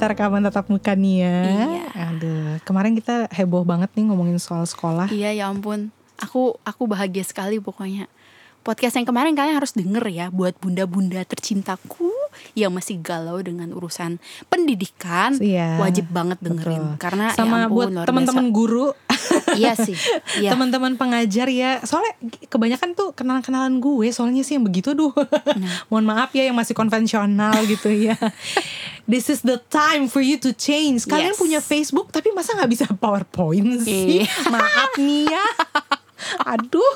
kita rekaman tatap muka nih ya. Iya. Aduh, kemarin kita heboh banget nih ngomongin soal sekolah. Iya ya ampun. Aku aku bahagia sekali pokoknya. Podcast yang kemarin kalian harus denger ya buat bunda-bunda tercintaku yang masih galau dengan urusan pendidikan. Iya, Wajib banget dengerin Betul. karena sama ya ampun, buat teman-teman guru, Iya sih. Iya. teman-teman pengajar ya. Soalnya kebanyakan tuh kenalan-kenalan gue, soalnya sih yang begitu duh. Nah. Mohon maaf ya yang masih konvensional gitu ya. This is the time for you to change. Kalian Yes. punya Facebook tapi masa nggak bisa PowerPoint sih? Iya. Maaf nih ya. Aduh,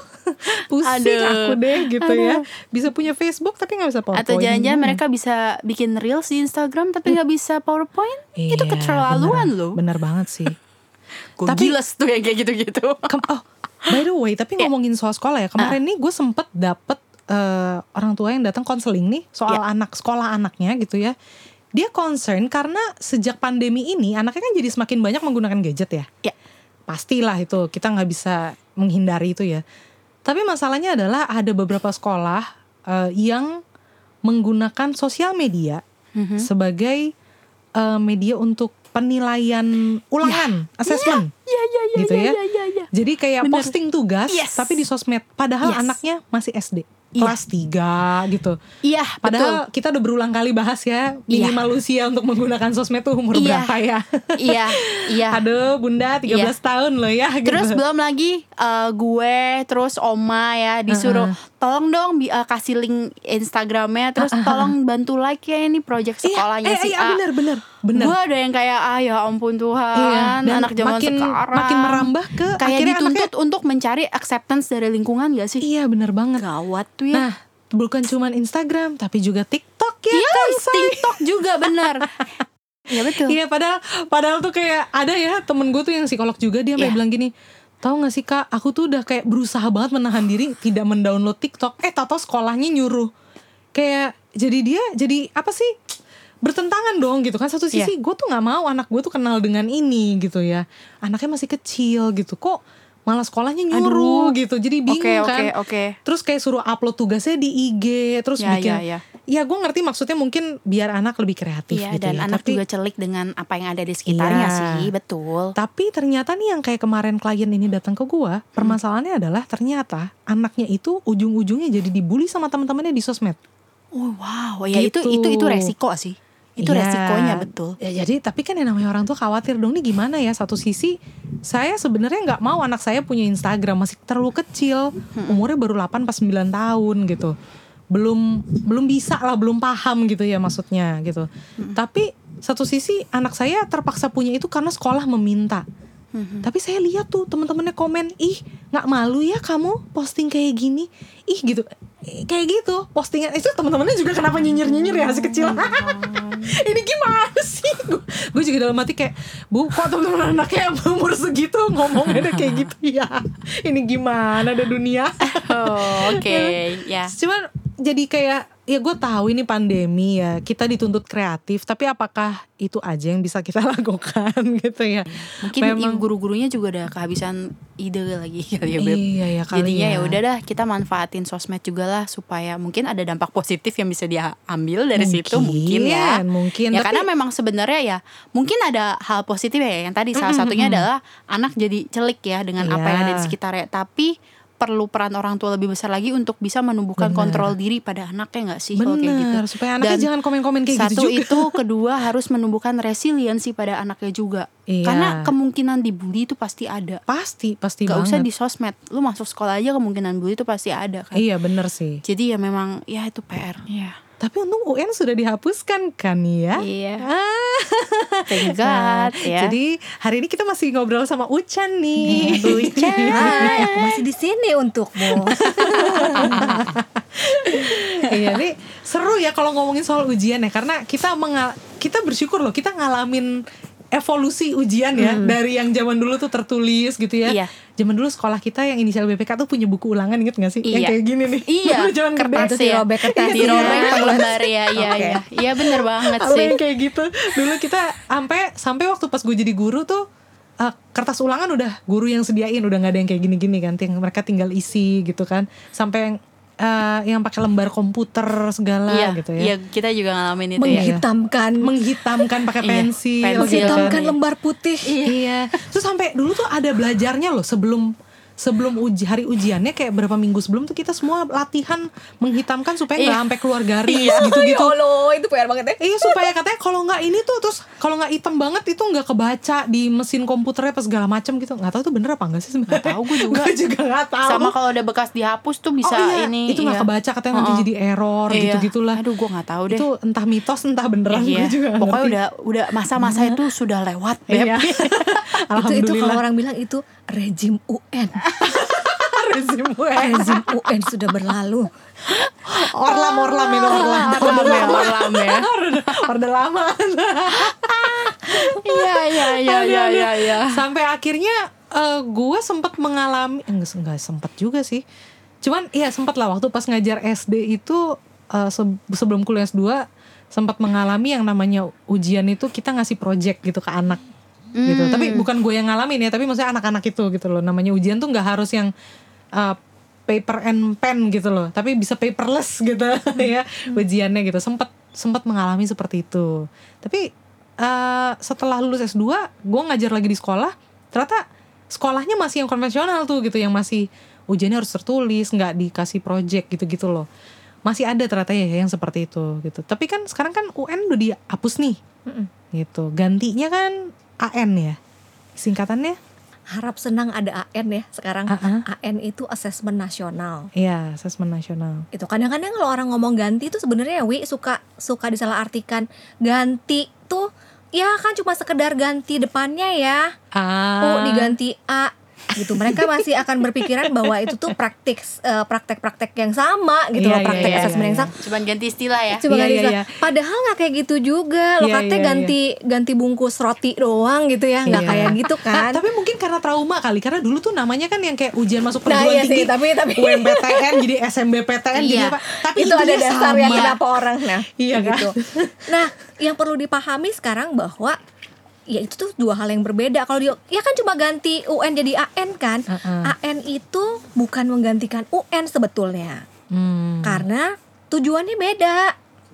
pusing Aduh. aku deh gitu ya. Bisa punya Facebook tapi nggak bisa PowerPoint. Atau jangan-jangan mereka bisa bikin reels di Instagram tapi nggak bisa PowerPoint? itu Iya, keterlaluan bener, loh. Bener banget sih. Gue Tapi- gila tuh yang kayak gitu-gitu. Oh, by the way, tapi Iya. ngomongin soal sekolah ya. Kemarin Ah. nih gue sempet dapet eh, orang tua yang datang konseling nih soal Iya. anak sekolah anaknya gitu ya. Dia concern karena sejak pandemi ini anaknya kan jadi semakin banyak menggunakan gadget ya. Ya. Pastilah itu kita nggak bisa menghindari itu ya. Tapi masalahnya adalah ada beberapa sekolah eh, yang menggunakan sosial media Mhm. sebagai eh, media untuk penilaian ulangan, assessment Iya iya iya gitu iya ya. iya iya, iya. Jadi kayak Bener. posting tugas Yes. tapi di sosmed. Padahal Yes. anaknya masih SD. Iya. Kelas 3 gitu. Iya, Padahal kita udah berulang kali bahas ya Iya. minimal usia untuk menggunakan sosmed tuh umur Iya. berapa ya. Iya, iya. Aduh, Bunda 13 tahun loh ya gitu. Terus belum lagi eh, gue terus Oma ya disuruh tolong dong eh, kasih link Instagramnya terus tolong bantu like ya ini project Iya, sekolahnya eh, si iya, A. bener bener bener. Gue ada yang kayak ah ya ampun Tuhan Iya, dan anak zaman makin sekarang makin merambah ke kayak dituntut anaknya- untuk mencari acceptance dari lingkungan gak sih? Iya bener banget. Gawat tuh ya. Nah, bukan cuman Instagram tapi juga TikTok ya Iya, kan, Say? TikTok juga bener. Iya betul. Iya padahal padahal tuh kayak ada ya temen gue tuh yang psikolog juga dia sampai Iya. bilang gini tahu gak sih kak aku tuh udah kayak berusaha banget menahan diri tidak mendownload TikTok eh tato sekolahnya nyuruh kayak jadi dia jadi apa sih bertentangan dong gitu kan satu sisi gue tuh nggak mau anak gue tuh kenal dengan ini gitu ya anaknya masih kecil gitu kok malah sekolahnya nyuruh Aduh. gitu jadi bingung Oke, kan oke, oke. terus kayak suruh upload tugasnya di IG terus Ya, bikin ya, ya. ya gue ngerti maksudnya mungkin biar anak lebih kreatif Iya, gitu dan ya anak Tapi- juga celik dengan apa yang ada di sekitarnya Iya. sih, betul. tapi ternyata nih yang kayak kemarin klien ini datang ke gua, permasalahannya adalah ternyata anaknya itu ujung-ujungnya jadi dibully sama teman-temannya di sosmed. Oh wow, ya itu Gitu. itu itu resiko sih. Itu Iya. resikonya betul. Ya jadi tapi kan yang namanya orang tua khawatir dong nih gimana ya satu sisi saya sebenarnya nggak mau anak saya punya Instagram masih terlalu kecil, umurnya baru 8 pas 9 tahun gitu. Belum belum bisa lah, belum paham gitu ya maksudnya gitu. Tapi satu sisi anak saya terpaksa punya itu karena sekolah meminta. Tapi saya lihat tuh teman-temannya komen, ih nggak malu ya kamu posting kayak gini, ih gitu, kayak gitu postingan itu teman-temannya juga kenapa nyinyir nyinyir ya masih kecil. Ini gimana sih? Gue juga dalam hati kayak, bu kok teman-teman anaknya yang umur segitu ngomongnya udah kayak gitu ya? Ini gimana ada dunia? Oh, oke, ya. Cuman jadi kayak ya gue tahu ini pandemi ya kita dituntut kreatif tapi apakah itu aja yang bisa kita lakukan gitu ya Mungkin ibu guru-gurunya juga udah kehabisan ide lagi kali ya, Beb. Iya, ya kali Jadinya ya. ya udah dah kita manfaatin sosmed juga lah supaya mungkin ada dampak positif yang bisa dia ambil dari situ mungkin ya. mungkin Ya Tapi- karena memang sebenarnya ya mungkin ada hal positif ya yang tadi salah satunya adalah anak jadi celik ya dengan apa yang ada di Iya. sekitarnya. Tapi perlu peran orang tua lebih besar lagi untuk bisa menumbuhkan Bener. kontrol diri pada anaknya nggak sih kalau kayak gitu. Bener, supaya anaknya Dan jangan komen-komen kayak satu gitu juga. itu, kedua harus menumbuhkan resiliensi pada anaknya juga. Iya. Karena kemungkinan dibully itu pasti ada. pasti pasti Gak banget usah di sosmed, lu masuk sekolah aja kemungkinan bully itu pasti ada kan. iya bener sih Jadi ya memang ya itu PR. Iya. Tapi untung UN sudah dihapuskan kan ya Iya. Ah. Thank Nah, God ya. Jadi hari ini kita masih ngobrol sama Ucan nih. Ucan. Hai, aku masih di sini untukmu. iya nih seru ya kalau ngomongin soal ujian ya karena kita mengal kita bersyukur loh kita ngalamin evolusi ujian ya dari yang zaman dulu tuh tertulis gitu ya. Hmm. Iya. Zaman dulu sekolah kita yang inisial BPK tuh punya buku ulangan inget gak sih? Yang Iya. kayak gini nih. Iya, zaman kertas ya. dirobek kertasnya. Dirobek Iya. ke lembar ya, iya Oke. iya. Iya bener banget sih. yang kayak gitu. Dulu kita sampai sampai waktu pas gue jadi guru tuh eh, kertas ulangan udah guru yang sediain udah nggak ada yang kayak gini-gini kan yang mereka tinggal isi gitu kan sampai yang eh, yang pakai lembar komputer segala Iya, gitu ya. iya kita juga ngalamin itu ya. Menghitamkan Menghitamkan pakai Iya, pensil, pensil. gitu kan. Menghitamkan lembar putih. Iya. Terus sampai dulu tuh ada belajarnya loh sebelum sebelum uji hari ujiannya kayak berapa minggu sebelum tuh kita semua latihan menghitamkan supaya nggak Iya. sampai keluar garis Ya gitu-gitu. Allah, itu PR banget ya. Iya supaya katanya kalau nggak ini tuh terus kalau nggak hitam banget itu nggak kebaca di mesin komputernya apa segala macam gitu nggak tahu itu bener apa enggak sih sebenarnya Nggak tahu, gue juga. Gue juga nggak tahu Sama kalau udah bekas dihapus tuh bisa oh, iya. ini. itu nggak iya. kebaca katanya nanti Oh, jadi error Iya. gitu gitulah Aduh gue nggak tahu deh. itu entah mitos entah beneran Iya. gue juga Pokoknya ngerti. udah udah masa-masa itu sudah lewat, Beb. iya. itu itu kalau Alhamdulillah orang bilang itu rejim UN. rezim gue. Rezim UN sudah berlalu. orlam orlam ini orlam Orlam ya, orlam ya. Orde lama Iya iya iya iya iya iya. Sampai akhirnya eh, gue sempat mengalami enggak enggak sempat juga sih. Cuman iya sempat lah waktu pas ngajar SD itu eh, se- sebelum kuliah S2 sempat mengalami yang namanya ujian itu kita ngasih project gitu ke anak gitu. Hmm. Tapi bukan gue yang ngalamin ya, tapi maksudnya anak-anak itu gitu loh. Namanya ujian tuh nggak harus yang eh, paper and pen gitu loh, tapi bisa paperless gitu ya ujiannya gitu. Sempat sempat mengalami seperti itu. Tapi eh, setelah lulus S2, gue ngajar lagi di sekolah, ternyata sekolahnya masih yang konvensional tuh gitu, yang masih ujiannya harus tertulis, nggak dikasih project gitu-gitu loh. Masih ada ternyata ya yang seperti itu gitu. Tapi kan sekarang kan UN udah dihapus nih, gitu. Gantinya kan AN ya, singkatannya? Harap senang ada AN ya sekarang. Ah, AN itu asesmen nasional. Iya, asesmen nasional. Itu kadang-kadang kalau orang ngomong ganti itu sebenarnya Wi suka suka disalahartikan. Ganti tuh ya kan cuma sekedar ganti depannya ya. Ah, Oh, diganti A gitu. Mereka masih akan berpikiran bahwa itu tuh praktik eh, praktek-praktek yang sama gitu Iya, loh, iya, praktek iya, asesmen iya, yang sama. Cuman ganti istilah ya. Coba Iya, ganti iya, istilah. iya. Padahal nggak kayak gitu juga. Lo Iya, katanya iya, ganti ganti bungkus roti doang gitu ya, nggak Iya. kayak gitu kan. tapi mungkin karena trauma kali, karena dulu tuh namanya kan yang kayak ujian masuk Nah, perguruan iya tinggi. sih, tapi- tapi- UMPTN jadi SMBPTN jadi Iya. apa? Tapi itu ada dasar sama. yang kenapa orang nah Iya kan? gitu. Nah, yang perlu dipahami sekarang bahwa ya itu tuh dua hal yang berbeda. Kalau dia ya kan cuma ganti UN jadi AN kan. Uh-uh. AN itu bukan menggantikan UN sebetulnya. Hmm. Karena tujuannya beda.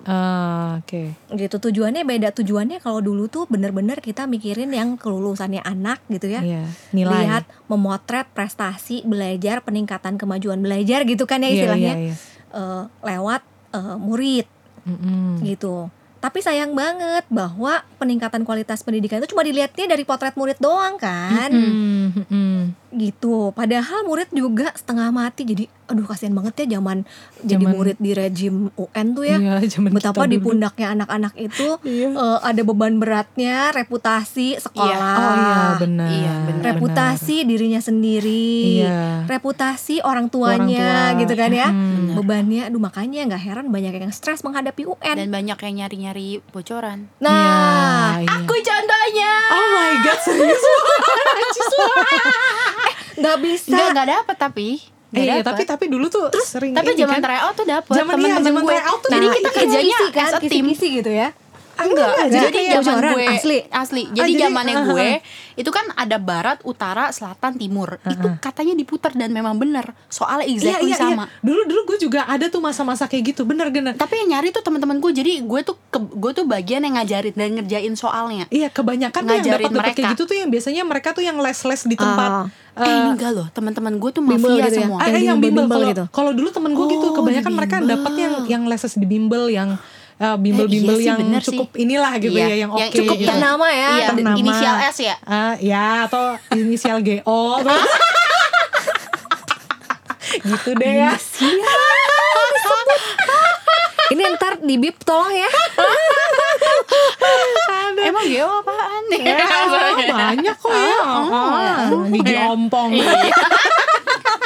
Ah, Oke. Gitu tujuannya beda. Tujuannya kalau dulu tuh bener-bener kita mikirin yang kelulusannya anak gitu ya. Iya. Nilai. Lihat memotret prestasi belajar, peningkatan kemajuan belajar gitu kan Iya, ya istilahnya. iya, iya. Eh, lewat eh, murid Mm-mm. gitu. Tapi sayang banget bahwa peningkatan kualitas pendidikan itu cuma dilihatnya dari potret murid doang kan, Mm, mm. Gitu. Padahal murid juga setengah mati. Jadi, aduh kasihan banget ya zaman jadi murid di rejim UN tuh ya. Iya, zaman Betapa di pundaknya anak-anak itu Iya. eh, ada beban beratnya, reputasi sekolah, Oh iya benar. Iya, benar. reputasi dirinya sendiri, Iya. reputasi orang tuanya, Orang tua. gitu kan ya. Mm. Bebannya, aduh makanya nggak heran banyak yang stres menghadapi UN. Dan banyak yang nyari-nyari bocoran. Nah, Iya, iya. Aku contohnya. Oh my god serius nggak bisa. Enggak enggak dapet tapi. Nggak Eh, iya, dapet. tapi tapi dulu tuh sering tapi zaman kan. tryout tuh dapet Zaman iya, temen-temen zaman gue. tryout tuh Jadi dapet. kita Nah, kerjanya kan, as a team. kisi-kisi gitu ya. Enggak, Enggak, jadi jadi zaman bocoran, gue asli. asli. Ah, Jadi zamannya uh-huh. gue itu kan ada barat, utara, selatan, timur. Itu katanya diputar dan memang bener. Soalnya exactly sama. Dulu dulu gue juga ada tuh masa-masa kayak gitu, bener bener. Tapi yang nyari tuh teman-teman gue. Jadi gue tuh ke, gue tuh bagian yang ngajarin dan ngerjain soalnya. Iya kebanyakan tuh yang dapat dapat kayak mereka. gitu tuh yang biasanya mereka tuh yang les-les di tempat. Ah. eh enggak loh, teman-teman gue tuh mafia gitu ya? semua. Ah, Yang eh, yang bimbel bimbel kalau gitu. kalau dulu temen gue gitu Oh, kebanyakan di mereka dapat yang yang les di bimbel yang eh, bimbel-bimbel Eh, iya sih, yang bener sih. cukup inilah gitu Iya, ya yang oke yang cukup gitu. ternama ya. Iya, Ternama. inisial S ya. Ah, ya atau inisial GO gitu deh ya. Ini ntar di bip tolong ya. Emang Geo apaan nih? Eh, banyak kok ya. Ah, Gigi ompong.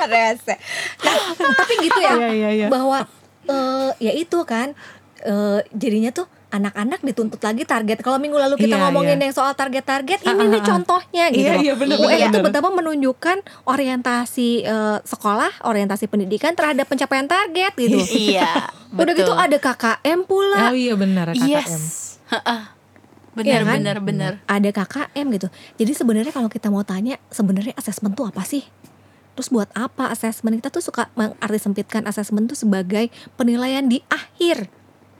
Rese. Nah, tapi gitu ya. Iya, iya, iya. Bahwa eh, ya itu kan eh, jadinya tuh anak-anak dituntut lagi target. Kalau minggu lalu kita Iya, ngomongin iya. yang soal target-target, Ah, ini ah, nih ah. contohnya gitu. Iya, loh. iya, bener, UN bener, itu betapa menunjukkan orientasi eh, sekolah, orientasi pendidikan terhadap pencapaian target gitu. iya. Udah gitu ada KKM pula. Oh iya benar KKM. Yes. Heeh. Iya Bener, kan? bener, bener. ada KKM gitu. Jadi sebenarnya kalau kita mau tanya sebenarnya asesmen tuh apa sih? Terus buat apa assessment? Kita tuh suka mengarti sempitkan assessment tuh sebagai penilaian di akhir.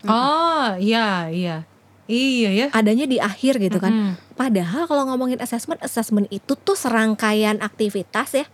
Oh, iya, iya. Iya ya. Adanya di akhir gitu kan. Mm-mm. Padahal kalau ngomongin assessment, assessment itu tuh serangkaian aktivitas ya.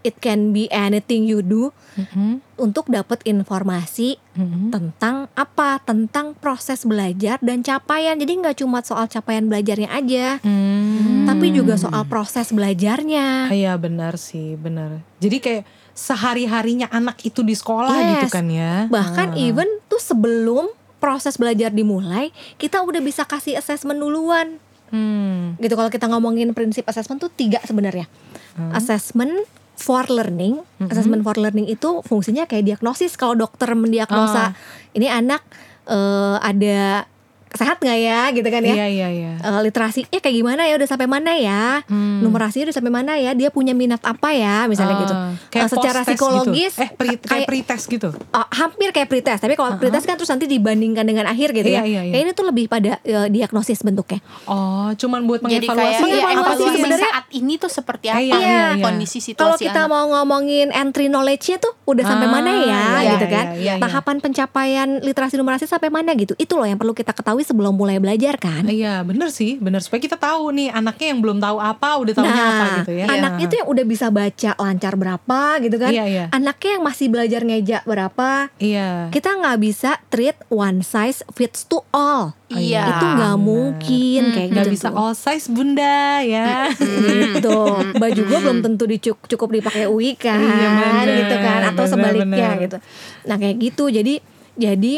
It can be anything you do Mm-mm. untuk dapat informasi Mm-mm. tentang apa? Tentang proses belajar dan capaian. Jadi nggak cuma soal capaian belajarnya aja, Hmm. tapi juga soal proses belajarnya. Iya benar sih, benar. Jadi kayak sehari-harinya anak itu di sekolah Yes. gitu kan ya. Bahkan Ah. even tuh sebelum proses belajar dimulai, kita udah bisa kasih assessment duluan. Hmm. Gitu kalau kita ngomongin prinsip assessment tuh tiga sebenarnya. Hmm. Assessment for learning, Mhm. assessment for learning itu fungsinya kayak diagnosis. Kalau dokter mendiagnosa Ah. ini anak eh, ada sehat nggak ya, gitu kan ya? Iya iya iya. Eh, literasinya kayak gimana ya, udah sampai mana ya? Hmm. Numerasinya udah sampai mana ya? Dia punya minat apa ya, misalnya Ah, gitu. Kayak Eh, secara psikologis, gitu. eh pre, kayak kayak- pretest gitu. Oh, hampir kayak pretest, tapi kalau pretest kan terus nanti dibandingkan dengan akhir gitu Iya, ya. iya, iya. Kayak ini tuh lebih pada eh, diagnosis bentuknya. Oh, cuman buat Jadi kayak mengevaluasi. ya, Mengevaluasi sebenarnya- saat ini tuh seperti apa Iya, iya, iya. kondisi Kalau situasi kita anak. mau ngomongin entry knowledge-nya tuh udah sampai Ah, mana ya iya, gitu iya, kan. iya, iya. Tahapan pencapaian literasi numerasi sampai mana gitu. Itu loh yang perlu kita ketahui sebelum mulai belajar kan. Iya, bener sih, bener supaya kita tahu nih anaknya yang belum tahu apa udah tahunya apa gitu ya. anaknya tuh yang udah bisa baca lancar berapa gitu kan. Iya, iya. Anaknya yang masih belajar ngeja berapa. Iya. Kita nggak bisa treat one size fits to all. Iya. Itu nggak mungkin kayak Nggak gitu. bisa all size bunda ya. gitu baju gue belum tentu dicuk cukup dipakai UI kan Iya, bener, gitu kan atau bener, sebaliknya bener. gitu nah kayak gitu jadi jadi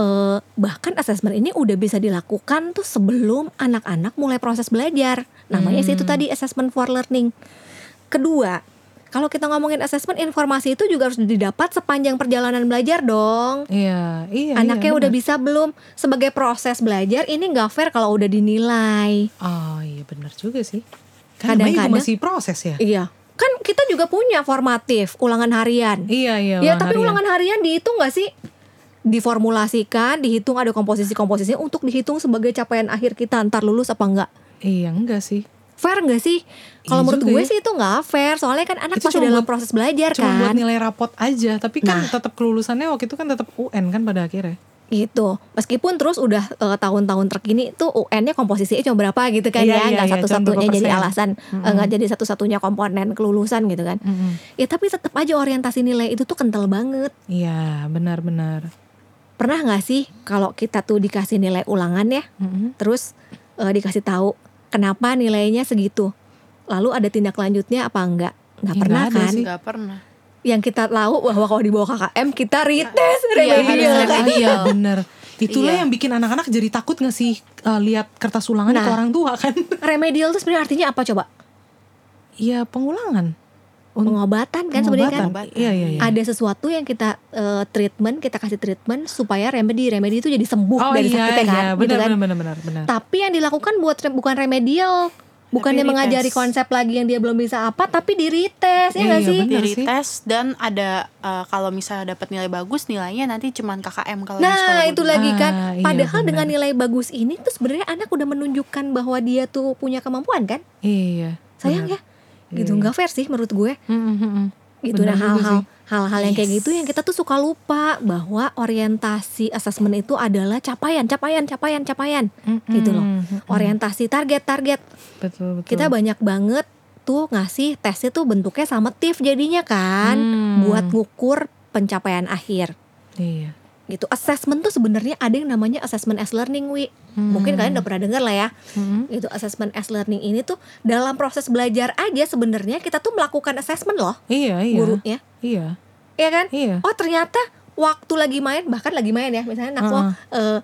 eh, bahkan asesmen ini udah bisa dilakukan tuh sebelum anak-anak mulai proses belajar namanya sih itu Hmm. tadi assessment for learning kedua kalau kita ngomongin asesmen informasi itu juga harus didapat sepanjang perjalanan belajar dong Iya, iya. anaknya iya, udah bener. bisa belum sebagai proses belajar ini nggak fair kalau udah dinilai Oh iya benar juga sih. Kan Kadang-kadang- masih proses ya. Iya. Kan kita juga punya formatif, ulangan harian. Iya iya. ya, tapi harian. ulangan harian dihitung gak sih? Diformulasikan, dihitung ada komposisi-komposisi untuk dihitung sebagai capaian akhir kita ntar lulus apa enggak. Iya enggak sih. Fair gak sih? Kalau Iya menurut juga gue ya. sih itu nggak fair, soalnya kan anak Itu masih cuma dalam buat- proses belajar Cuma buat kan. nilai rapot aja, tapi kan Nah. tetap kelulusannya waktu itu kan tetap UN kan pada akhirnya. Gitu. Meskipun terus udah eh, tahun-tahun terkini tuh UN-nya komposisinya cuma berapa gitu kan Iya, ya, iya, nggak iya, satu-satunya cuma jadi alasan, eh, nggak jadi satu-satunya komponen kelulusan gitu kan. Mm-mm. Ya tapi tetap aja orientasi nilai itu tuh kental banget. Iya benar-benar. Pernah nggak sih kalau kita tuh dikasih nilai ulangan ya, Mm-mm. terus eh, dikasih tahu kenapa nilainya segitu, lalu ada tindak lanjutnya apa enggak? Nggak Ya, pernah nggak ada kan? sih. nggak pernah Yang kita tahu bahwa kalau di bawah KKM kita retest Iya, remedial kan? remedial. Iya bener. Itulah Iya. yang bikin anak-anak jadi takut gak sih uh, lihat kertas ulangan Nah. ke orang tua kan? Remedial itu sebenarnya artinya apa coba? Iya pengulangan. Pengobatan kan sebenarnya kan? Iya iya iya. Ada sesuatu yang kita eh, treatment, kita kasih treatment supaya remedi, remedi itu jadi sembuh Oh dari iya sakitnya kan, iya gitu benar kan? benar benar benar benar. Tapi yang dilakukan buat re- bukan remedial, bukannya retest. mengajari konsep lagi yang dia belum bisa apa, tapi di retest ya Iya, nggak iya, sih? sih. tes dan ada eh, kalau misalnya dapat nilai bagus nilainya nanti cuman KKM kalau di sekolah Nah itu gue lagi kan, Ah, iya, padahal benar. dengan nilai bagus ini tuh sebenarnya anak udah menunjukkan bahwa dia tuh punya kemampuan kan? Iya. Sayang ya, gitu Iya. nggak fair sih menurut gue. Mm-mm. gitu nah Benar hal-hal hal-hal yang kayak gitu yang kita tuh suka lupa bahwa orientasi asesmen itu adalah capaian capaian capaian capaian gitu loh orientasi target target Betul betul. kita banyak banget tuh ngasih tesnya tuh bentuknya summative jadinya kan Hmm. buat ngukur pencapaian akhir Iya. gitu assessment tuh sebenarnya ada yang namanya assessment as learning wi Hmm. mungkin kalian udah pernah dengar lah ya Mm-mm. itu assessment as learning ini tuh dalam proses belajar aja sebenarnya kita tuh melakukan assessment loh Iya iya. gurunya Iya. ya kan Iya. oh ternyata waktu lagi main bahkan lagi main ya misalnya anak lo Heeh. eh,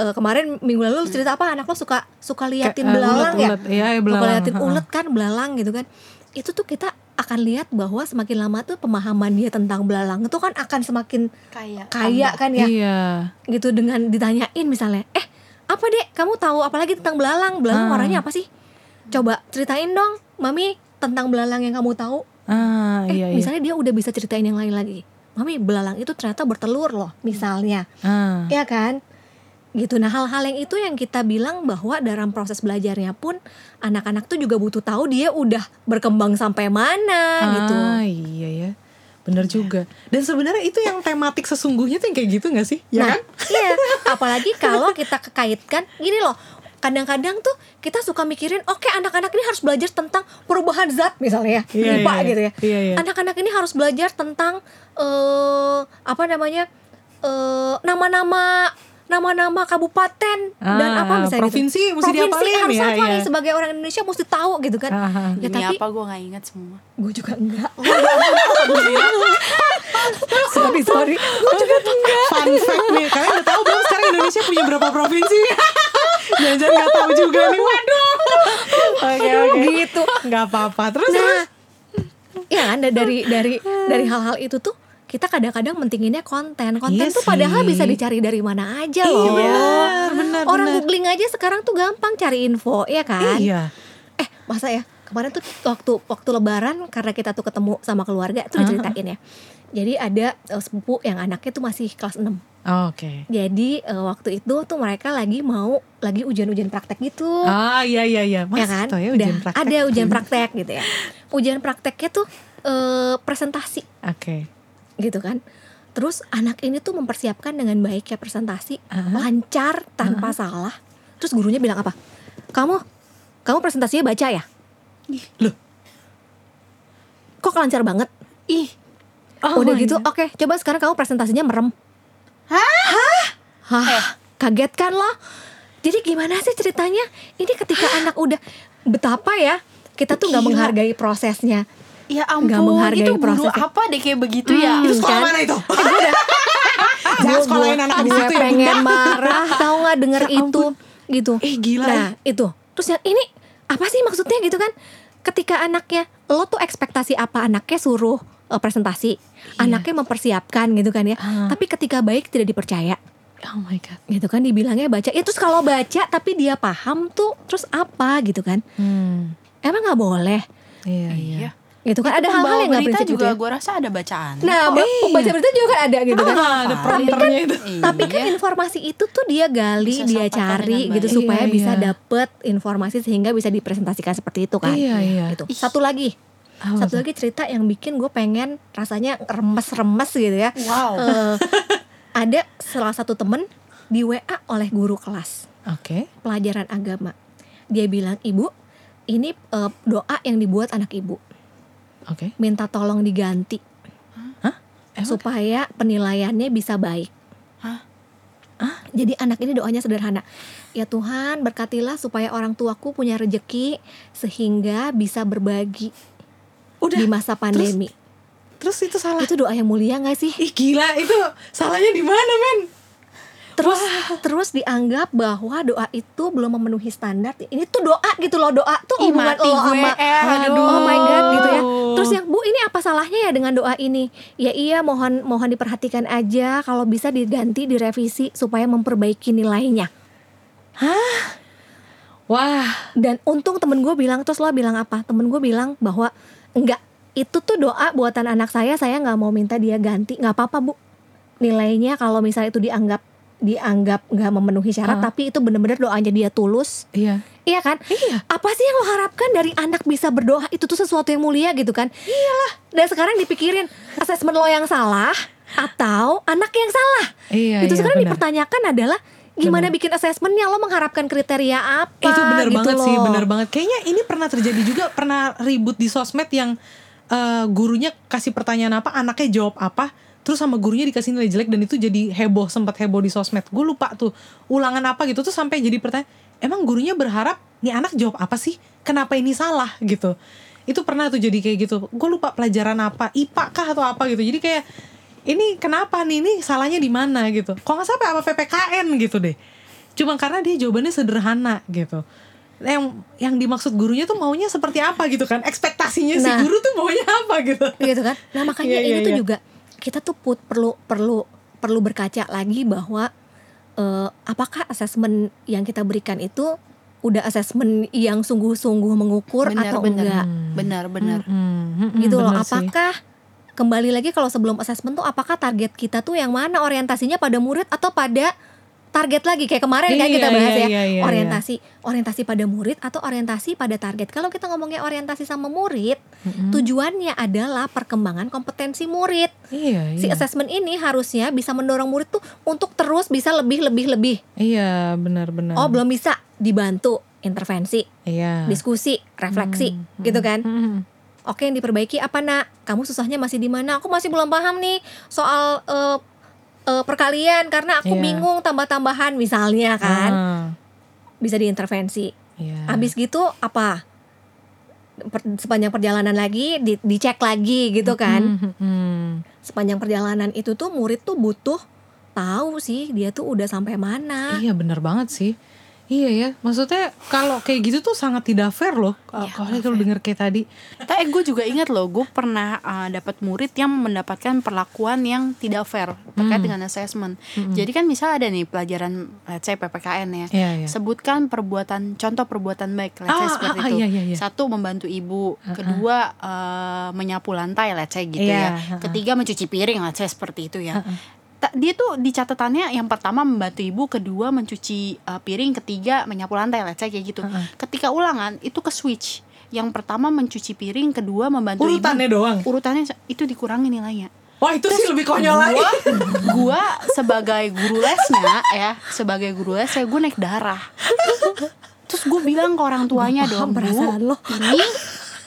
eh, kemarin minggu lalu lu cerita apa anak lo suka suka liatin Kayak, eh, belalang ya ulet, Iya, iya suka belalang. liatin heeh. ulet kan belalang gitu kan itu tuh kita akan lihat bahwa semakin lama tuh pemahaman dia tentang belalang itu kan akan semakin kayak kaya kan ya Iya. gitu dengan ditanyain misalnya eh apa dek? Kamu tahu apalagi tentang belalang? Belalang Ah. warnanya apa sih? Coba ceritain dong mami tentang belalang yang kamu tahu. Ah, eh iya iya. misalnya dia udah bisa ceritain yang lain lagi. Mami belalang itu ternyata bertelur loh misalnya. Ah. ya kan? Gitu. Nah hal-hal yang itu yang kita bilang bahwa dalam proses belajarnya pun anak-anak tuh juga butuh tahu dia udah berkembang sampai mana gitu. Ah, iya ya. Bener juga. Dan sebenarnya itu yang tematik sesungguhnya tuh yang kayak gitu gak sih? Ya nah kan? iya apalagi kalau kita kekaitkan gini loh kadang-kadang tuh kita suka mikirin oke anak-anak ini harus belajar tentang perubahan zat misalnya ya Iya, IPA iya, gitu ya iya, iya. anak-anak ini harus belajar tentang eh apa namanya eh nama-nama nama-nama kabupaten dan Ah, apa misalnya provinsi gitu. mesti provinsi harus ya, iya. nih sebagai orang Indonesia mesti tahu gitu kan Ah, ah. ya Demi tapi apa gue gak inget semua gue juga enggak sorry sorry gue juga enggak Fun fact nih, kalian udah tahu belum sekarang Indonesia punya berapa provinsi? Jangan-jangan gak tahu juga nih. Waduh. Oke oke. gitu Gak apa-apa. Terus terus. Nah, ya kan da- dari dari dari hal-hal itu tuh kita kadang-kadang mentinginnya konten. Konten Iya tuh padahal sih. bisa dicari dari mana aja Iya loh. benar, benar, Orang googling aja sekarang tuh gampang cari info, ya kan? Iya. Eh, masa ya? Kemarin tuh waktu waktu lebaran karena kita tuh ketemu sama keluarga tuh diceritain ya. Jadi ada eh, sepupu yang anaknya tuh masih kelas 6. Oke. Jadi eh, waktu itu tuh mereka lagi mau lagi ujian-ujian praktek gitu. Ah iya iya iya. Mas, ya kan? ya ujian praktek. ada ujian praktek gitu ya. Ujian prakteknya tuh eh, presentasi Oke. Gitu kan. Terus anak ini tuh mempersiapkan dengan baik ya presentasi, Aha. lancar tanpa salah. Terus gurunya bilang apa? Kamu kamu presentasinya baca ya? Loh. Kok lancar banget? Ih Oh Udah gitu, oke, coba sekarang kamu presentasinya merem. Hah? Eh. Kaget kan lo? Jadi gimana sih ceritanya? Ini ketika anak udah betapa ya kita tuh nggak menghargai prosesnya. Ya Nggak ampun menghargai Itu prosesnya. apa deh kayak begitu ya? Itu sekolah kan? mana itu? Eh, gue udah. Jangan sekolahin anak di situ ya, pengen marah. Tahu nggak denger Ya itu? gitu. Eh, gila, nah itu. Terus yang ini apa sih maksudnya gitu kan? Ketika anaknya lo tuh ekspektasi apa? Anaknya suruh eh, presentasi. Anaknya mempersiapkan gitu kan ya. Ah. tapi ketika baik tidak dipercaya. Oh my god. gitu kan dibilangnya baca. Ya terus kalau baca tapi dia paham tuh terus apa gitu kan? Hmm. emang nggak boleh? Iya iya. Iya gitu kan ada hal-hal yang nggak berita prinsip gitu juga ya. gue rasa ada bacaan nah ba- iya. baca berita juga kan ada gitu kan ada prompternya itu. Tapi kan Iya. informasi itu tuh dia gali, Bisa dia cari gitu supaya Iya, bisa iya. dapet informasi sehingga bisa dipresentasikan seperti itu kan. Iya, iya. Gitu. Satu lagi, Apa satu lagi cerita yang bikin gue pengen rasanya remes-remes gitu ya. Wow Eh, ada salah satu temen di WA oleh guru kelas Oke. pelajaran agama. Dia bilang ibu, ini eh, doa yang dibuat anak ibu, Oke. minta tolong diganti Hah? Emang? supaya penilaiannya bisa baik. Hah? Jadi anak ini doanya sederhana. Ya Tuhan, berkatilah supaya orang tuaku punya rejeki sehingga bisa berbagi Udah. di masa pandemi. Terus itu salah. Itu doa yang mulia gak sih? Ih gila itu salahnya di mana men? Terus terus dianggap bahwa doa itu belum memenuhi standar. Ini tuh doa gitu loh, doa tuh Ih, hubungan lo sama eh, aduh. Oh my god gitu ya. Terus yang Bu ini apa salahnya ya dengan doa ini? Ya iya mohon mohon diperhatikan aja kalau bisa diganti direvisi supaya memperbaiki nilainya. Wah. Dan untung temen gue bilang terus lo bilang apa? Temen gue bilang bahwa enggak itu tuh doa buatan anak saya saya nggak mau minta dia ganti nggak apa-apa bu nilainya kalau misalnya itu dianggap dianggap nggak memenuhi syarat Ah. tapi itu bener-bener doanya dia tulus Iya. iya kan Iya. apa sih yang lo harapkan dari anak bisa berdoa itu tuh sesuatu yang mulia gitu kan iyalah dan sekarang dipikirin asesmen lo yang salah atau anak yang salah Iya, itu iya, sekarang benar. dipertanyakan adalah gimana bikin asesmennya lo mengharapkan kriteria apa itu benar gitu banget loh. sih, benar banget. Kayaknya ini pernah terjadi juga, pernah ribut di sosmed yang eh, gurunya kasih pertanyaan apa, anaknya jawab apa, terus sama gurunya dikasih nilai jelek dan itu jadi heboh, sempat heboh di sosmed. Gue lupa tuh ulangan apa gitu tuh sampai jadi pertanyaan, emang gurunya berharap nih anak jawab apa sih? Kenapa ini salah gitu? Itu pernah tuh jadi kayak gitu. Gue lupa pelajaran apa, IPA kah atau apa gitu. Jadi kayak ini kenapa nih? Ini salahnya di mana gitu? Kok nggak sampai apa PPKN gitu deh. Cuma karena dia jawabannya sederhana gitu. Yang yang dimaksud gurunya tuh maunya seperti apa gitu kan? Ekspektasinya si Nah. guru tuh maunya apa gitu. gitu kan nah makanya Iya, iya, ini tuh iya. juga kita tuh put, perlu perlu perlu berkaca lagi bahwa eh, apakah asesmen yang kita berikan itu udah asesmen yang sungguh-sungguh mengukur Benar, atau benar. enggak Benar benar Hmm, hmm, gitu loh bener sih. apakah kembali lagi kalau sebelum asesmen tuh apakah target kita tuh yang mana orientasinya pada murid atau pada target lagi kayak kemarin kan Iya, kita bahas iya, ya iya, iya, orientasi orientasi pada murid atau orientasi pada target kalau kita ngomongnya orientasi sama murid tujuannya adalah perkembangan kompetensi murid Iya, si iya. assessment ini harusnya bisa mendorong murid tuh untuk terus bisa lebih lebih lebih Iya, benar-benar. oh belum bisa dibantu intervensi Iya. diskusi refleksi Hmm, gitu kan Hmm. Oke yang diperbaiki apa nak? Kamu susahnya masih di mana? Aku masih belum paham nih soal eh, eh, perkalian karena aku Iya. bingung tambah-tambahan misalnya kan Ah, bisa diintervensi. Iya. Habis gitu apa? Per- sepanjang perjalanan lagi di- dicek lagi gitu kan. Hmm, hmm. Sepanjang perjalanan itu tuh murid tuh butuh tahu sih dia tuh udah sampai mana. Iya bener banget sih. Iya ya, maksudnya kalau kayak gitu tuh sangat tidak fair loh. Kalau Iya, kalau denger kayak tadi. Tapi gue juga ingat loh, gue pernah uh, dapat murid yang mendapatkan perlakuan yang tidak fair terkait Hmm. dengan assessment. Jadi kan misal ada nih pelajaran, let's say PPKN ya, Iya iya. sebutkan perbuatan, contoh perbuatan baik, let's say Ah, seperti ah, ah, itu. iya, iya, iya. Satu membantu ibu, kedua uh, menyapu lantai, let's say gitu Iya, ya. ah, ah. Ketiga mencuci piring, let's say seperti itu ya. Ah, ah. Ta- Dia tuh di catatannya yang pertama membantu ibu, kedua mencuci uh, piring, ketiga menyapu lantai, let's say kayak gitu. Ah, ah. Ketika ulangan itu ke switch. Yang pertama mencuci piring, kedua membantu Urutannya ibu. doang. Urutannya itu dikurangi nilainya. Wah itu sih lebih konyol lagi. Gua, gua sebagai guru lesnya ya, sebagai guru les ya gue naik darah. Terus gue bilang ke orang tuanya dong, bu, perasaan lo." ini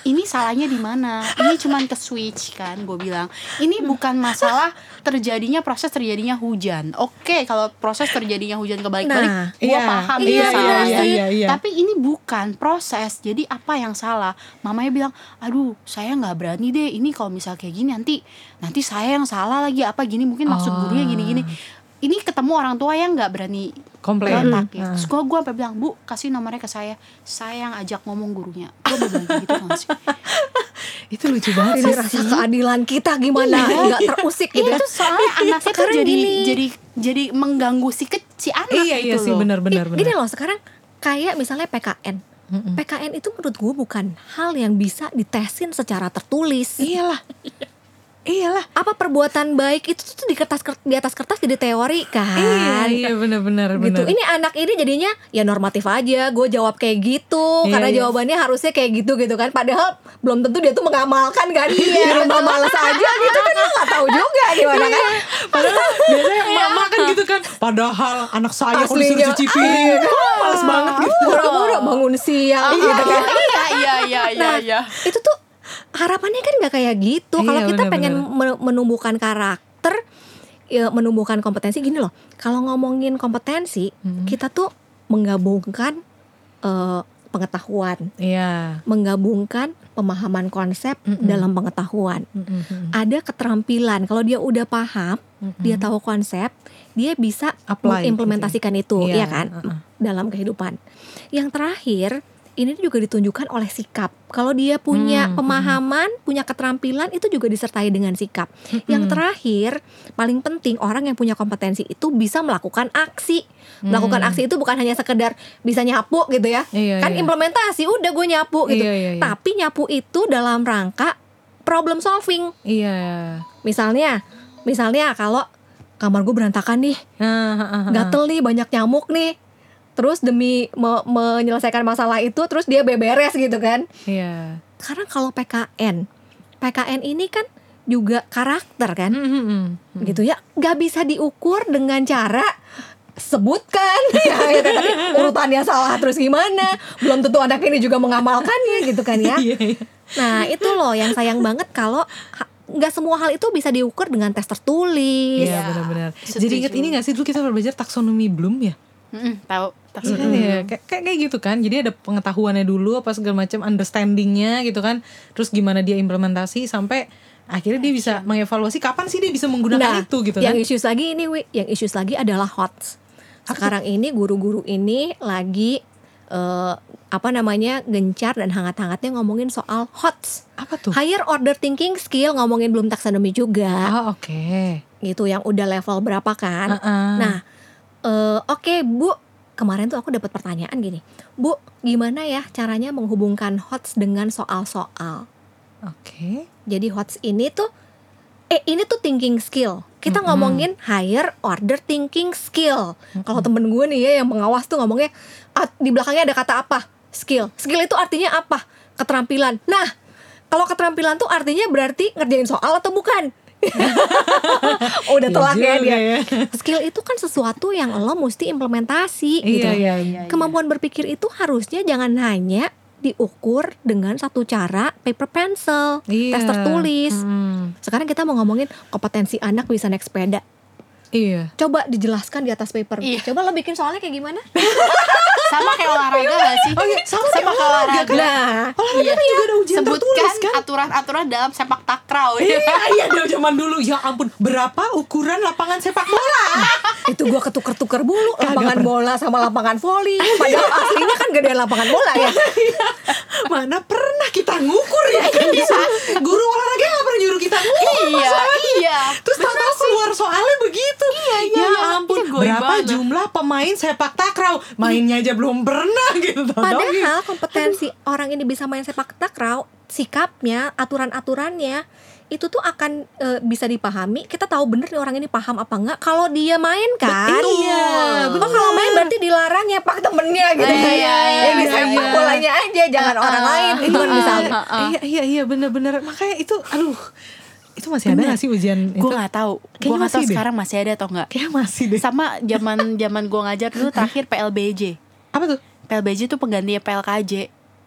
ini salahnya di mana? Ini cuman ke switch kan, gue bilang. Ini bukan masalah terjadinya proses terjadinya hujan. Oke, kalau proses terjadinya hujan kebalik-balik, Nah, gue iya, paham iya, ini iya, salah. iya, iya, iya. Tapi ini bukan proses. Jadi apa yang salah? Mamanya bilang, aduh, saya nggak berani deh. Ini kalau misal kayak gini nanti nanti saya yang salah lagi apa gini mungkin maksud Oh. gurunya gini-gini. Ini ketemu orang tua yang nggak berani Komplain. ya. Hmm. Terus gue gue sampai bilang, bu kasih nomornya ke saya. Saya yang ajak ngomong gurunya. Gue udah bilang gitu kan sih. Itu lucu banget Ini sih. rasa keadilan kita gimana? Iya. Nggak terusik gitu. Itu soalnya anaknya tuh Sekarang jadi gini. jadi jadi mengganggu si ke, si anak Iya iya gitu sih loh. benar-benar Gini benar. loh sekarang kayak misalnya PKN. Mm-mm. PKN itu menurut gue bukan hal yang bisa ditesin secara tertulis. Iyalah. Iyalah. Apa perbuatan baik itu tuh di kertas di atas kertas jadi teori kan? Iya iya benar-benar gitu. benar. Ini anak ini jadinya ya normatif aja. Gue jawab kayak gitu Iya, karena iya. jawabannya harusnya kayak gitu gitu kan. Padahal belum tentu dia tuh mengamalkan kan. Di rumah males aja gitu kan lo nggak tahu juga gimana kan. Padahal biasanya mama kan gitu kan. Padahal anak saya kalau disuruh cuci piring, males banget gitu. Boro-boro bangun siang gitu kan. Iya iya iya iya Nah, iya. itu tuh harapannya kan nggak kayak gitu. Kalau Iya, kita benar-benar. pengen men- menumbuhkan karakter, ya, menumbuhkan kompetensi gini loh. Kalau ngomongin kompetensi, Hmm. kita tuh menggabungkan eh, pengetahuan, Iya. menggabungkan pemahaman konsep Mm-mm. dalam pengetahuan. Mm-mm. Ada keterampilan. Kalau dia udah paham, Mm-mm. dia tahu konsep, dia bisa Apply mengimplementasikan itu, Iya, ya kan, uh-uh. dalam kehidupan. Yang terakhir, ini juga ditunjukkan oleh sikap. Kalau dia punya Hmm, pemahaman, punya keterampilan, itu juga disertai dengan sikap. Yang terakhir, paling penting orang yang punya kompetensi itu bisa melakukan aksi. Melakukan Hmm. aksi itu bukan hanya sekedar bisa nyapu gitu ya. Iya, kan iya. implementasi, udah gue nyapu gitu. Iya, iya, iya. Tapi nyapu itu dalam rangka problem solving. Iya. Misalnya, misalnya kalau kamar gue berantakan nih, ha, ha, ha. gatel nih, banyak nyamuk nih. Terus demi me- menyelesaikan masalah itu, terus dia beberes gitu kan. Iya. Karena kalau PKN, PKN ini kan juga karakter kan, Mm-mm. gitu ya, nggak bisa diukur dengan cara sebutkan ya, gitu kan. urutannya salah terus gimana belum tentu anak ini juga mengamalkannya gitu kan ya Iya, iya. Nah itu loh yang sayang banget kalau nggak semua hal itu bisa diukur dengan tes tertulis. Iya benar-benar. Jadi inget ini gak sih dulu kita belajar taksonomi Bloom ya? Mm-mm, tahu Iya tahu. kan ya, kayak, kayak gitu kan. Jadi ada pengetahuannya dulu apa segala macam understandingnya gitu kan. Terus gimana dia implementasi sampai akhirnya dia bisa mengevaluasi kapan sih dia bisa menggunakan itu gitu yang kan. issues lagi ini, Wi, yang issues lagi adalah HOTS. Sekarang ini guru-guru ini lagi eh, apa namanya gencar dan hangat-hangatnya ngomongin soal HOTS. Apa tuh? Higher order thinking skill ngomongin belum taksonomi juga, Ah oke. gitu yang udah level berapa kan? Nah, eh, oke Bu, kemarin tuh aku dapat pertanyaan gini, Bu, gimana ya caranya menghubungkan HOTS dengan soal-soal? Oke. Jadi HOTS ini tuh eh ini tuh thinking skill. Kita ngomongin higher order thinking skill. Kalau temen gue nih ya yang pengawas tuh ngomongnya "Ah, di belakangnya ada kata apa? Skill. Skill itu artinya apa? Keterampilan. Nah kalau keterampilan tuh artinya berarti ngerjain soal atau bukan udah Iya telak ya dia ya. skill itu kan sesuatu yang lo mesti implementasi gitu Iya, iya, iya. kemampuan berpikir itu harusnya jangan hanya diukur dengan satu cara paper pencil Iya. tes tertulis Hmm. sekarang kita mau ngomongin kompetensi anak bisa naik sepeda Iya. coba dijelaskan di atas paper Iya. coba lo bikin soalnya kayak gimana sama kayak olahraga gak sih Oh iya, sama kayak kayak olahraga olahraga nah Olahraga kan juga ada ujian sebutkan tertulis kan? aturan-aturan dalam sepak takraw Iya, iya dari zaman dulu. Ya ampun, berapa ukuran lapangan sepak bola? itu gua ketuker-tuker bulu lapangan pernah. bola sama lapangan voli padahal aslinya kan gedean lapangan bola ya Mana pernah kita ngukur ya kan? Disuruh- Guru olahraga nggak pernah nyuruh kita ngukur. iya iya Terus tahu keluar soalnya begitu. Iya, iya, ya iya. ampun, goib berapa banget. jumlah pemain sepak takraw? Mainnya aja belum pernah gitu. Tahu-tahu gitu. Padahal kompetensi orang ini bisa main sepak takraw, sikapnya, aturan-aturannya itu tuh akan e, bisa dipahami. Kita tahu bener nih orang ini paham apa enggak kalau dia main kan. Betul. Iya, Oh, bener. kalau main berarti dilarang nyepak temennya gitu. Iya, iya, Ya, di iya, iya. bolanya aja, jangan orang lain. Itu kan misalnya. ah. Iya, iya, iya, bener-bener. Makanya itu, aduh, itu masih ada Bener. nggak sih ujian itu? gue nggak tahu gue Kayaknya nggak tahu masih deh. sekarang masih ada atau enggak Kayaknya masih deh. sama zaman zaman gue ngajar dulu terakhir PLBJ Apa tuh? PLBJ itu penggantinya PLKJ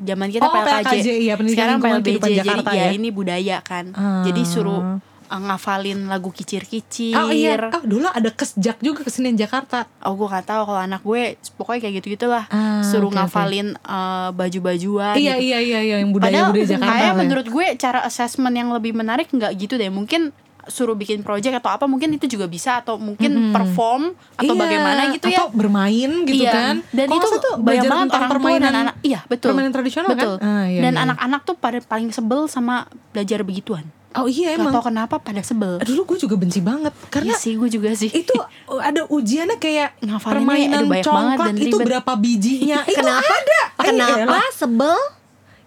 zaman kita Oh, PLKJ, PLKJ, iya, sekarang PLBJ jadi Jakarta ya, ya. ini budaya kan Ah. jadi suruh uh, ngafalin lagu kicir-kicir Oh iya, oh, dulu ada kesjak juga kesenian Jakarta. Oh gue gak tahu kalau anak gue pokoknya kayak gitu gitulah Ah, suruh oke. ngafalin uh, baju-bajuan Iya, gitu. iya, iya, iya, yang budaya Padahal budaya Jakarta. kayak ya. menurut gue cara assessment yang lebih menarik nggak gitu deh mungkin suruh bikin project atau apa mungkin itu juga bisa atau mungkin Mm-mm. perform atau Iya, bagaimana gitu ya Atau bermain gitu Iya. kan. dan Kalau itu tuh banyak belajar banget tentang orang tua permainan dan anak iya betul permainan tradisional betul kan? Ah, iya, dan iya. anak-anak tuh pada paling sebel sama belajar begituan Oh iya Gak emang. tau kenapa pada sebel Dulu gue juga benci banget karena Iya sih gue juga sih itu ada ujiannya kayak permainan aduh, banyak banget congklak dan itu ribet. berapa bijinya itu Kenapa? ada Kenapa sebel?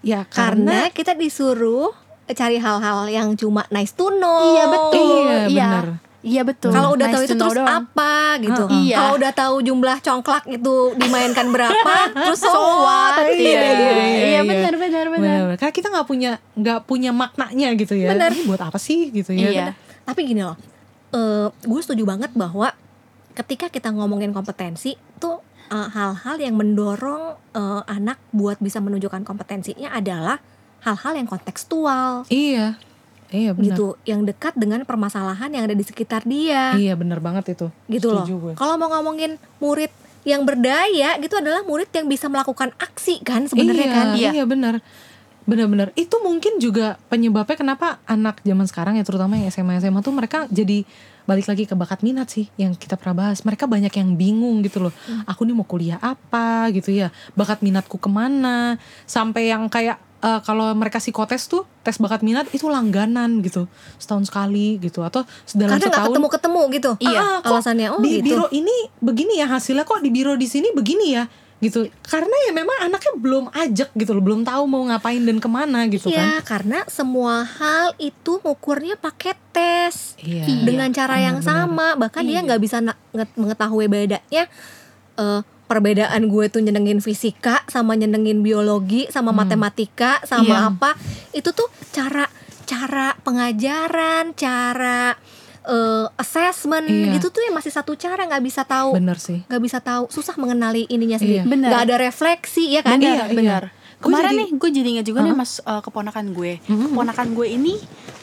ya Karena kita disuruh cari hal-hal yang cuma nice to know. iya betul Iya, iya bener. Iya betul Kalau udah Nice tahu itu terus doang. apa gitu. Heeh. Iya. Kalau udah tahu jumlah congklak itu dimainkan berapa, terus so what? what Iya, iya iya, iya iya. benar benar benar Bener-bener. Karena kita nggak punya nggak punya maknanya gitu ya. Bener. Ini buat apa sih gitu ya? Iya. Tapi gini loh, eh gue setuju banget bahwa ketika kita ngomongin kompetensi tuh eh, hal-hal yang mendorong eh, anak buat bisa menunjukkan kompetensinya adalah hal-hal yang kontekstual Iya. Iya benar. gitu, yang dekat dengan permasalahan yang ada di sekitar dia. Iya bener banget itu. gitu loh. Setuju gue. Kalau mau ngomongin murid yang berdaya gitu adalah murid yang bisa melakukan aksi kan sebenarnya iya, kan. Iya. Iya benar. Benar-benar. Itu mungkin juga penyebabnya kenapa anak zaman sekarang ya terutama yang SMA SMA tuh mereka jadi balik lagi ke bakat minat sih yang kita pernah bahas. Mereka banyak yang bingung gitu loh. Aku nih mau kuliah apa gitu ya. Bakat minatku ke mana. Sampai yang kayak eh, kalau mereka psikotes tuh tes bakat minat itu langganan gitu setahun sekali gitu atau dalam Karena setahun ketemu-ketemu gitu. Iya, kok alasannya oh di gitu. biro ini begini ya hasilnya kok di biro di sini begini ya gitu karena ya memang anaknya belum ajak gitu loh belum tahu mau ngapain dan ke mana gitu Iya, kan karena semua hal itu ngukurnya pakai tes iya dengan cara yang benar-benar. sama. Bahkan dia Iya. nggak bisa mengetahui bedanya eh, perbedaan gue tuh nyenengin fisika sama nyenengin biologi sama Hmm. matematika sama Iya. apa. Itu tuh cara cara pengajaran, cara assessment Iya. gitu tuh ya masih satu cara nggak bisa tahu bener sih nggak bisa tahu susah mengenali ininya sendiri Iya. Benar. nggak ada refleksi ya kan Benar. Benar, Iya, benar. iya. Kemarin Gua jadi- nih gue jadi ingat juga nih Hah? mas uh, keponakan gue. Mhm. Keponakan gue ini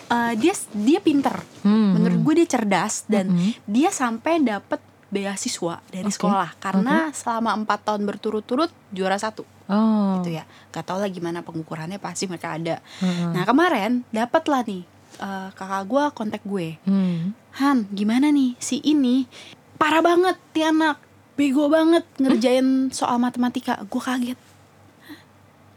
uh, dia dia pinter. Hmm, Menurut gue dia cerdas dan Mhm. dia sampai dapet beasiswa dari Oke. sekolah karena selama empat tahun berturut-turut juara satu oh gitu ya. Gak tau lah gimana pengukurannya pasti mereka ada. Heeh. Nah kemarin dapet lah nih uh, kakak gue kontak gue. Hmm. Han gimana nih? Si ini parah banget ti anak. Bego banget ngerjain soal matematika. Gue kaget.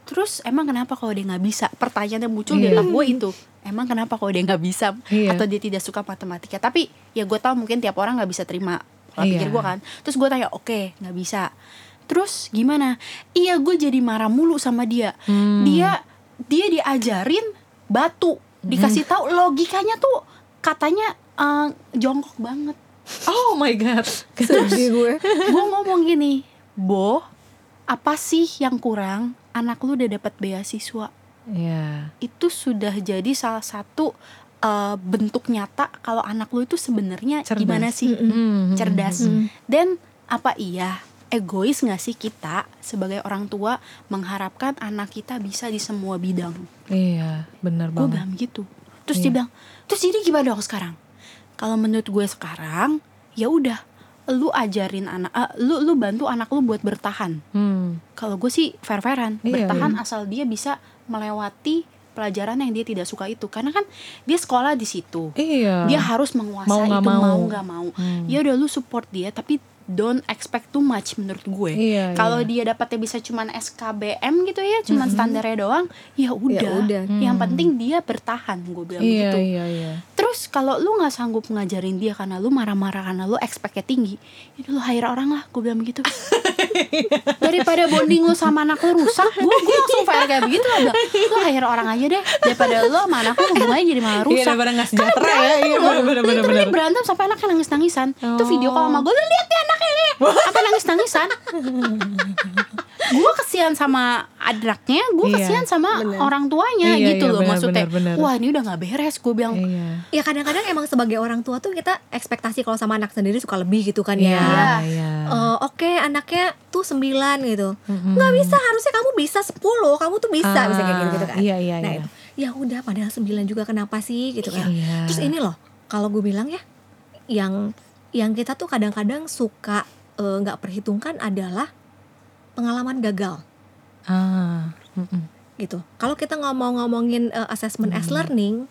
Terus emang kenapa kalau dia nggak bisa? Pertanyaan yang muncul di Iya. otak gue itu. Emang kenapa kalau dia nggak bisa? Iya. atau dia tidak suka matematika? Tapi ya gue tahu mungkin tiap orang nggak bisa terima. Pola Iya. pikir gue kan. Terus gue tanya oke nggak bisa. Terus gimana? Iya gue jadi marah mulu sama dia. Hmm. dia dia diajarin batu dikasih tahu logikanya tuh katanya eh, jongkok banget. Oh my god. sedih gue. gue ngomong gini Bo apa sih yang kurang? Anak lu udah dapat beasiswa. Iya. itu sudah jadi salah satu eh, bentuk nyata kalau anak lu itu sebenarnya gimana sih? Hmm, hmm, cerdas. Mm. dan apa iya egois nggak sih kita sebagai orang tua mengharapkan anak kita bisa di semua bidang Iya, benar gue banget. bilang gitu terus Iya. dia bilang terus jadi gimana dong sekarang kalau menurut gue sekarang ya udah lu ajarin anak eh, lu lu bantu anak lu buat bertahan Hmm. kalau gue sih fair fairan Iya, bertahan asal dia bisa melewati pelajaran yang dia tidak suka itu karena kan dia sekolah di situ Iya. dia harus menguasai Mau nggak itu mau. mau nggak mau Hmm. ya udah lu support dia tapi don't expect too much menurut gue Iya, kalau iya. dia dapatnya bisa cuman SKBM gitu ya cuman standarnya doang ya udah udah. yang Hmm. penting dia bertahan gue bilang Iya, gitu iya, iya. terus kalau lu nggak sanggup ngajarin dia karena lu marah-marah karena lu expectnya tinggi ya lu hire orang lah gue bilang begitu daripada bonding lu sama anak lu rusak gue gue langsung fire kayak begitu bilang, lu hire orang aja deh. Daripada lu sama anak lu hubungannya jadi malah Iya, rusak. daripada nggak sejahtera ya. Iya, literally benar. berantem sampai anaknya nangis nangisan itu Oh. video call sama gue lu lihat ya anaknya apa nangis nangisan gue kesian sama anaknya gue Iya, kesian sama bener. orang tuanya Iya, gitu iya, loh benar, maksudnya benar, benar. wah ini udah nggak beres gue bilang Iya. ya kadang-kadang emang sebagai orang tua tuh kita ekspektasi kalau sama anak sendiri suka lebih gitu kan Iya, ya iya. Eh, oke anaknya tuh 9 gitu nggak bisa harusnya kamu bisa 10 kamu tuh bisa bisa kayak gitu, gitu kan Iya, iya, nah iya. itu ya udah padahal 9 juga kenapa sih gitu kan Iya. terus ini loh kalau gue bilang ya yang yang kita tuh kadang-kadang suka eh, nggak perhitungkan adalah pengalaman gagal Ah. gitu kalau kita ngomong-ngomongin eh, assessment as learning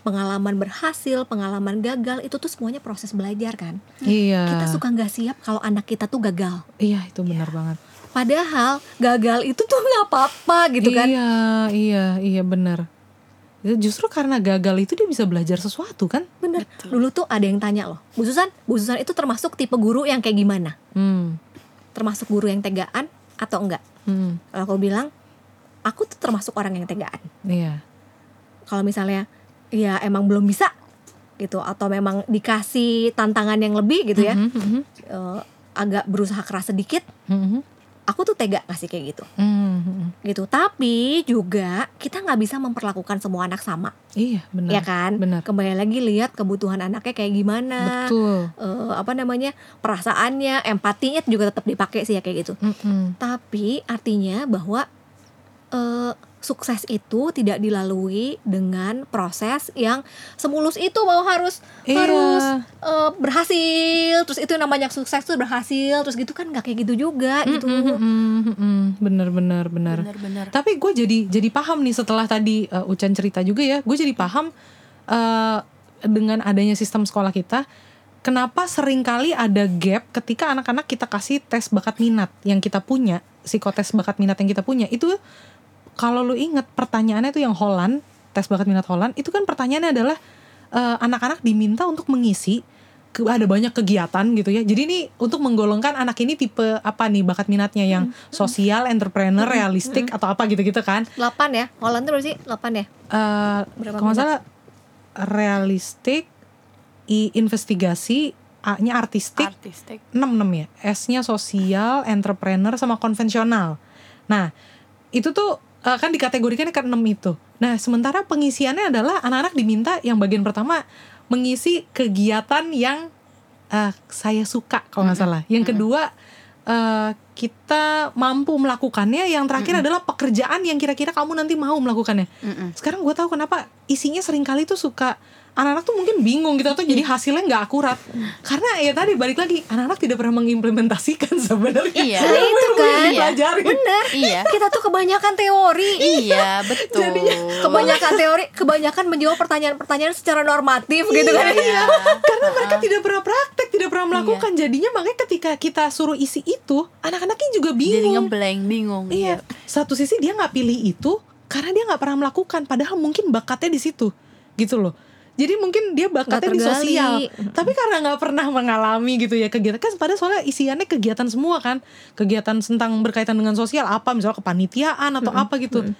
pengalaman berhasil pengalaman gagal itu tuh semuanya proses belajar kan Iya. kita suka nggak siap kalau anak kita tuh gagal Iya, itu benar banget. Padahal gagal itu tuh nggak apa-apa gitu kan. Iya, iya, iya benar. Itu justru karena gagal itu dia bisa belajar sesuatu kan? Bener. Dulu tuh ada yang tanya loh, Bu Susan, Bu Susan itu termasuk tipe guru yang kayak gimana? Hmm. Termasuk guru yang tegaan atau enggak? Hmm. Kalau aku bilang, aku tuh termasuk orang yang tegaan. Iya. Kalau misalnya, ya emang belum bisa gitu, atau memang dikasih tantangan yang lebih gitu ya, Mhm, mhm, eh, agak berusaha keras sedikit, mhm, aku tuh tega ngasih kayak gitu, mhm, mhm. gitu. Tapi juga kita nggak bisa memperlakukan semua anak sama, Iya, benar. ya kan? Benar. Kembali lagi lihat kebutuhan anaknya kayak gimana. Betul. eh, apa namanya perasaannya empatinya juga tetap dipakai sih ya kayak gitu Mm-mm. tapi artinya bahwa eh, sukses itu tidak dilalui dengan proses yang semulus itu bahwa harus Iya. harus eh, berhasil terus itu namanya sukses tuh berhasil terus gitu kan nggak kayak gitu juga gitu Mm-mm, mm-mm. Bener, bener, bener. bener-bener Tapi gue jadi jadi paham nih setelah tadi uh, Ucan cerita juga ya, gue jadi paham uh, dengan adanya sistem sekolah kita, kenapa sering kali ada gap ketika anak-anak kita kasih tes bakat minat yang kita punya, psikotes bakat minat yang kita punya itu kalau lu inget pertanyaannya tuh yang Holland, tes bakat minat Holland, itu kan pertanyaannya adalah uh, anak-anak diminta untuk mengisi ke- ada banyak kegiatan gitu ya. Jadi ini untuk menggolongkan anak ini tipe apa nih bakat minatnya yang sosial, entrepreneur, realistik atau apa gitu-gitu kan. 8 ya Holland tuh berapa sih 8 ya Eh Berapa kalau salah realistik, I investigasi, A-nya artistik, artistik 6 6 ya. S-nya sosial, entrepreneur sama konvensional. Nah, itu tuh eh, kan dikategorikan ke 6 itu. Nah, sementara pengisiannya adalah anak-anak diminta yang bagian pertama mengisi kegiatan yang eh, saya suka kalau nggak salah. Yang kedua eh, kita mampu melakukannya. Yang terakhir adalah pekerjaan yang kira-kira kamu nanti mau melakukannya. Mm-mm. Sekarang gue tahu kenapa isinya sering kali tuh suka anak-anak tuh mungkin bingung gitu atau jadi hasilnya nggak akurat karena ya tadi balik lagi anak-anak tidak pernah mengimplementasikan sebenarnya Iya. Yang Itu kan. dipelajarin. bener iya kita tuh kebanyakan teori iya betul kebanyakan teori kebanyakan menjawab pertanyaan-pertanyaan secara normatif gitu kan iya karena mereka tidak pernah praktek tidak pernah melakukan jadinya makanya ketika kita suruh isi itu anak-anaknya juga jadi bingung. ngeblank bingung iya. satu sisi dia nggak pilih itu karena dia nggak pernah melakukan padahal mungkin bakatnya di situ gitu loh. Jadi mungkin dia bakatnya di sosial. Tapi karena nggak pernah mengalami gitu ya kegiatan kan pada soalnya isiannya kegiatan semua kan. Kegiatan tentang berkaitan dengan sosial apa misalnya kepanitiaan atau apa gitu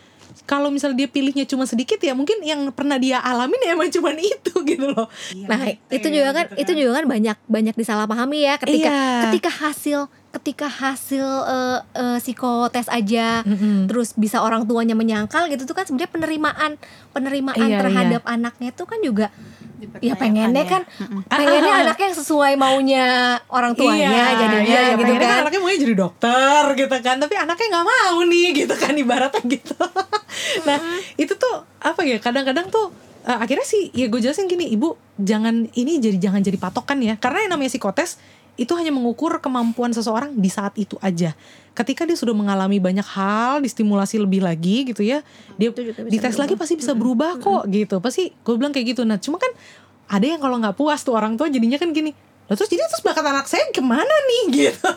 kalau misalnya dia pilihnya cuma sedikit ya mungkin yang pernah dia alamin ya emang cuma itu gitu loh Nah, itu juga kan itu juga kan banyak banyak disalahpahami ya ketika Iya. ketika hasil ketika hasil eh, eh, psikotes aja Mm-mm. terus bisa orang tuanya menyangkal gitu tuh kan sebenarnya penerimaan penerimaan Iya, terhadap anaknya itu kan juga ya pengennya kan pengennya Ah, anaknya yang sesuai maunya orang tuanya iya, jadinya iya, iya, gitu pengennya kan. anaknya maunya jadi dokter gitu kan tapi anaknya nggak mau nih gitu kan ibaratnya gitu. Nah itu tuh apa ya kadang-kadang tuh eh, akhirnya sih ya gue jelasin gini ibu jangan ini jadi jangan jadi patokan ya karena yang namanya psikotes itu hanya mengukur kemampuan seseorang di saat itu aja. Ketika dia sudah mengalami banyak hal distimulasi lebih lagi gitu ya dia dites lagi pasti bisa berubah kok gitu. Pasti gue bilang kayak gitu. Nah cuma kan ada yang kalau nggak puas tuh orang tua jadinya kan gini Lah terus jadi terus bakat anak saya ke mana nih? Gitu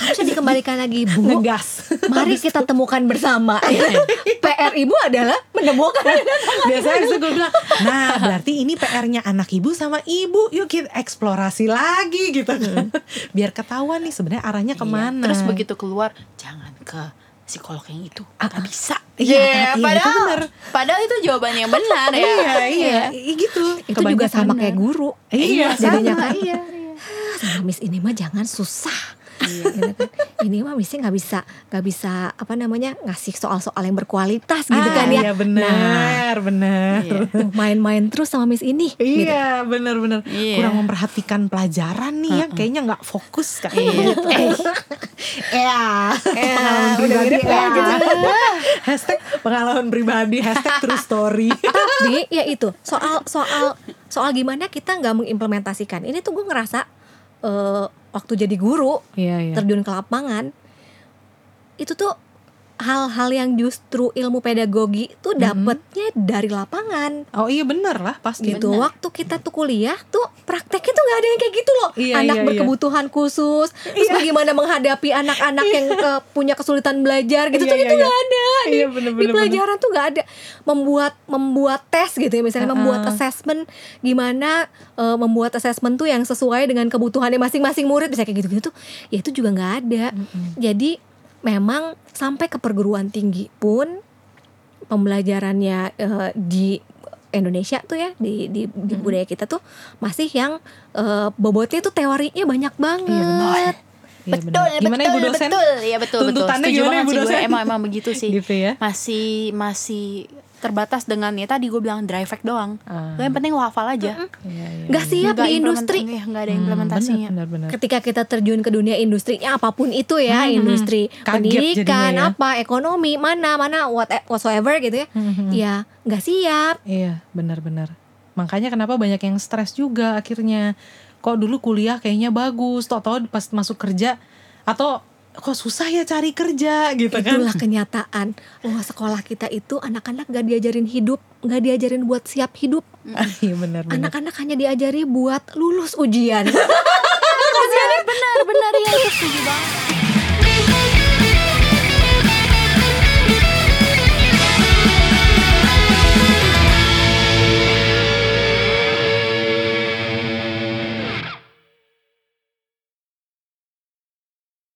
Harusnya dikembalikan lagi Bu. Ngegas. Mari kita temukan bersama. PR ibu adalah menemukan. Biasanya itu gue bilang nah berarti ini PR-nya anak ibu sama ibu. Yuk kita eksplorasi lagi gitu kan. Biar ketahuan nih sebenarnya arahnya Iya. ke mana. Terus begitu keluar jangan ke psikolog yang itu. Nggak bisa. Iya, Iya, iya, itu padahal bener. padahal itu jawaban yang benar ya. iya iya. Iya. Gitu. Itu juga sama kayak guru. Iya Jadinya sama. kan. Iya, sama Miss ini mah jangan susah Gitu kan. Ini mah Missnya nggak bisa nggak bisa apa namanya ngasih soal-soal yang berkualitas gitu Ah, kan ya. iya benar benar Iya. Main-main terus sama Miss ini. gitu. Iya bener-bener Iya. kurang memperhatikan pelajaran nih ya kayaknya nggak fokus kayak gitu. Iya. pengalaman pribadi ya. Hashtag pengalaman pribadi hashtag true story. Tapi ya itu soal soal soal gimana kita nggak mengimplementasikan. Ini tuh gue ngerasa eh, waktu jadi guru Iya iya. terjun ke lapangan itu tuh hal-hal yang justru ilmu pedagogi tuh dapetnya dari lapangan. Oh iya bener lah pasti. gitu. Benar. waktu kita tuh kuliah tuh prakteknya tuh nggak ada yang kayak gitu loh. Iya, anak iya, iya. berkebutuhan khusus terus bagaimana menghadapi anak-anak yang eh, punya kesulitan belajar gitu Iya, tuh iya, itu iya. nggak ada. Di, Iya, bener, di bener, pelajaran tuh nggak ada. Membuat membuat tes gitu ya misalnya Uh-uh. membuat assessment gimana eh, membuat assessment tuh yang sesuai dengan kebutuhannya masing-masing murid bisa kayak gitu-gitu tuh ya itu juga nggak ada. Jadi memang sampai ke perguruan tinggi pun pembelajarannya eh, di Indonesia tuh ya di di, di budaya kita tuh masih yang eh, bobotnya tuh teorinya banyak banget. Iya, betul, bener. Gimana betul, Ibu dosen? betul, ya betul, betul. Tuntutannya Setuju gimana Ibu gue. dosen? Emang emang begitu sih. Gitu ya. Masih masih terbatas dengan ya tadi gue bilang dry fact doang. Lo yang penting lo hafal aja. Iya, iya. Nggak siap Nggak di industri. iya, nggak ada Hmm, implementasinya. bener, bener, bener. Ketika kita terjun ke dunia industrinya apa pun itu ya, Hmm, industri hmm. Kaget pendidikan, ya. apa, ekonomi, mana mana what whatsoever gitu ya. Hmm, Ya, nggak siap. Iya benar-benar. Makanya kenapa banyak yang stres juga akhirnya. Kok dulu kuliah kayaknya bagus, tau-tau pas masuk kerja atau kok susah ya cari kerja gitu kan? Itulah kenyataan. Wah, sekolah kita itu anak-anak gak diajarin hidup, gak diajarin buat siap hidup. Iya benar-benar. Anak-anak hanya diajari buat lulus ujian. benar benar ya setuju banget.